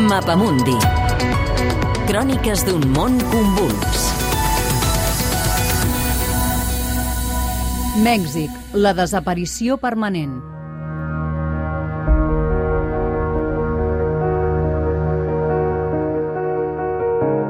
Mapamundi. Cròniques d'un món convuls. Mèxic, la desaparició permanent.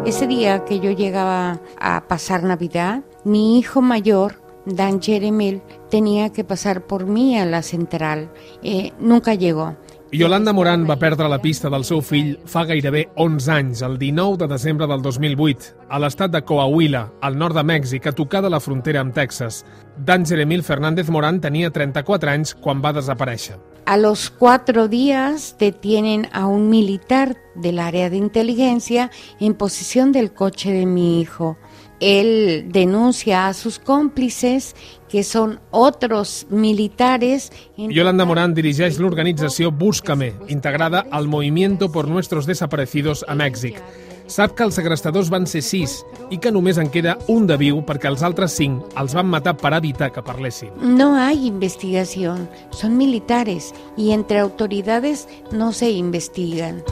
Ese día que yo llegaba a pasar Navidad, mi hijo mayor, Dan Jeremel, tenía que pasar por mí a la central. Eh, nunca llegó. Yolanda Moran va perdre la pista del seu fill fa gairebé 11 anys, el 19 de desembre del 2008, a l'estat de Coahuila, al nord de Mèxic, a tocar de la frontera amb Texas. Dan Jeremil Fernández Moran tenia 34 anys quan va desaparèixer. A los cuatro días detienen a un militar del área de inteligencia en posesión del coche de mi hijo. Él denuncia a sus cómplices, que son otros militares. Yolanda Morán dirigeix l'organització Búscame, integrada al Movimiento por Nuestros Desaparecidos a Mèxic. Sap que els segrestadors van ser sis i que només en queda un de viu perquè els altres cinc els van matar per evitar que parlessin. No hay investigación, son militares y entre autoridades no se investigan.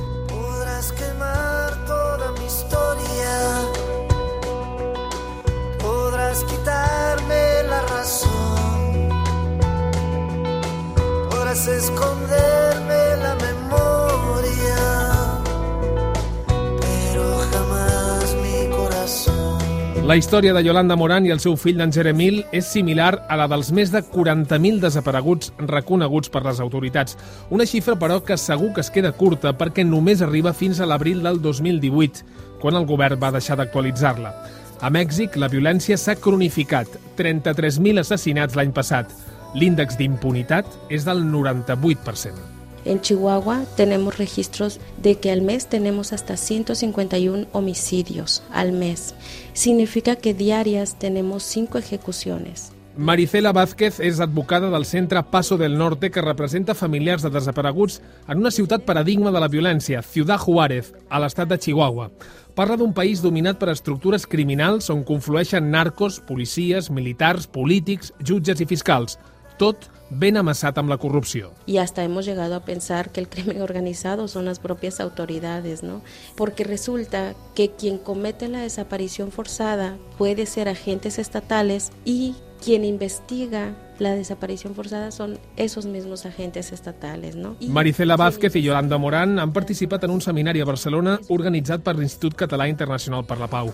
Esconderme la memoria, pero jamás mi corazón. La història de Yolanda Moran i el seu fill d'en Jeremil és similar a la dels més de 40.000 desapareguts reconeguts per les autoritats. Una xifra, però, que segur que es queda curta perquè només arriba fins a l'abril del 2018, quan el govern va deixar d'actualitzar-la. A Mèxic, la violència s'ha cronificat. 33.000 assassinats l'any passat. L'índex d'impunitat és del 98%. En Chihuahua tenemos registros de que al mes tenemos hasta 151 homicidios al mes. Significa que diarias tenemos 5 ejecuciones. Maricela Vázquez és advocada del centre Paso del Norte que representa familiars de desapareguts en una ciutat paradigma de la violència, Ciudad Juárez, a l'estat de Chihuahua. Parla d'un país dominat per estructures criminals on conflueixen narcos, policies, militars, polítics, jutges i fiscals. Tot ben amassat amb la corrupció. Y hasta hemos llegado a pensar que el crimen organizado son las propias autoridades, ¿no? Porque resulta que quien comete la desaparición forzada puede ser agentes estatales y quien investiga la desaparición forzada son esos mismos agentes estatales, ¿no? Y Maricela Vázquez i Yolanda Morán han participat en un seminari a Barcelona organitzat per l'Institut Català Internacional per la Pau.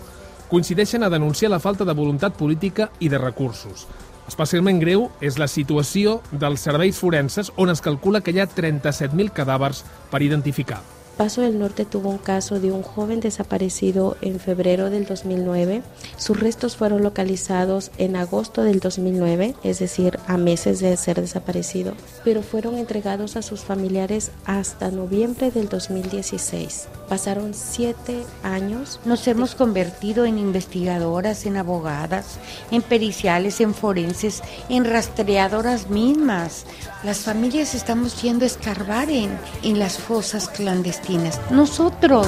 Coincideixen a denunciar la falta de voluntat política i de recursos. Especialment greu és la situació dels serveis forenses on es calcula que hi ha 37.000 cadàvers per identificar. Paso del Norte tuvo un caso de un joven desaparecido en febrero del 2009. Sus restos fueron localizados en agosto del 2009, es decir, a meses de ser desaparecido, pero fueron entregados a sus familiares hasta noviembre del 2016. Pasaron siete años. Nos hemos convertido en investigadoras, en abogadas, en periciales, en forenses, en rastreadoras mismas. Las familias estamos yendo a escarbar en, en las fosas clandestinas. Nosotros.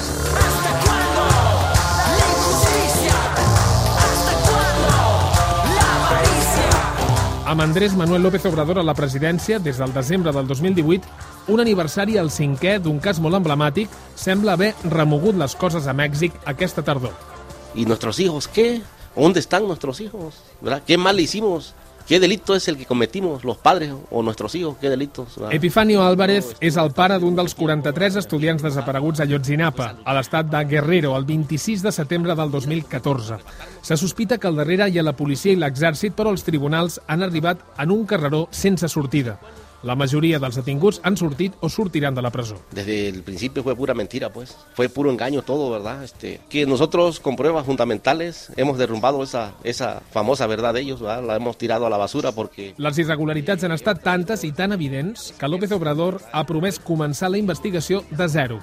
Amb Andrés Manuel López Obrador a la presidència des del desembre del 2018, un aniversari al cinquè d'un cas molt emblemàtic sembla haver remogut les coses a Mèxic aquesta tardor. ¿Y nuestros hijos qué? ¿Dónde están nuestros hijos? ¿Verdad? ¿Qué mal le hicimos? ¿Qué delito es el que cometimos los padres o nuestros hijos? ¿Qué delitos? Epifanio Álvarez és el pare d'un dels 43 estudiants desapareguts a Yotzinapa, a l'estat de Guerrero, el 26 de setembre del 2014. Se sospita que al darrere hi ha la policia i l'exèrcit, però els tribunals han arribat en un carreró sense sortida. La majoria dels detinguts han sortit o sortiran de la presó. Desde el principio fue pura mentira, pues. Fue puro engaño todo, ¿verdad? Este, que nosotros con pruebas fundamentales hemos derrumbado esa, esa famosa verdad de ellos, ¿verdad? La hemos tirado a la basura porque Les irregularitats han estat tantes i tan evidents que López Obrador ha promès començar la investigació de zero.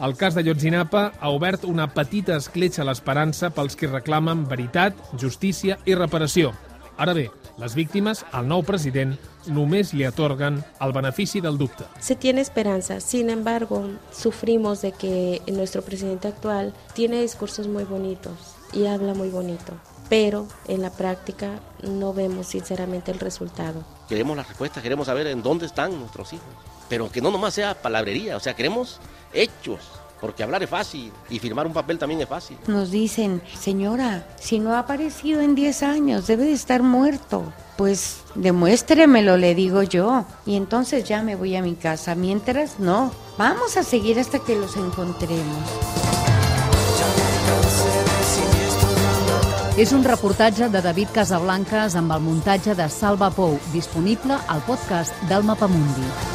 El cas de Yotzinapa ha obert una petita escletxa a l'esperança pels que reclamen veritat, justícia i reparació. Ara bé, les víctimes, al nou president, només li atorguen el benefici del dubte. Se tiene esperanza, sin embargo, sufrimos de que nuestro presidente actual tiene discursos muy bonitos y habla muy bonito, pero en la práctica no vemos sinceramente el resultado. queremos las respuestas, queremos saber en dónde están nuestros hijos. Pero que no nomás sea palabrería, o sea, queremos hechos. Porque hablar es fácil y firmar un papel también es fácil. Nos dicen, señora, si no ha aparecido en 10 años, debe de estar muerto. Pues demuéstremelo, le digo yo. Y entonces ya me voy a mi casa. Mientras, no. Vamos a seguir hasta que los encontremos. És un reportatge de David Casablancas amb el muntatge de Salva Pou, disponible al podcast del Mapamundi.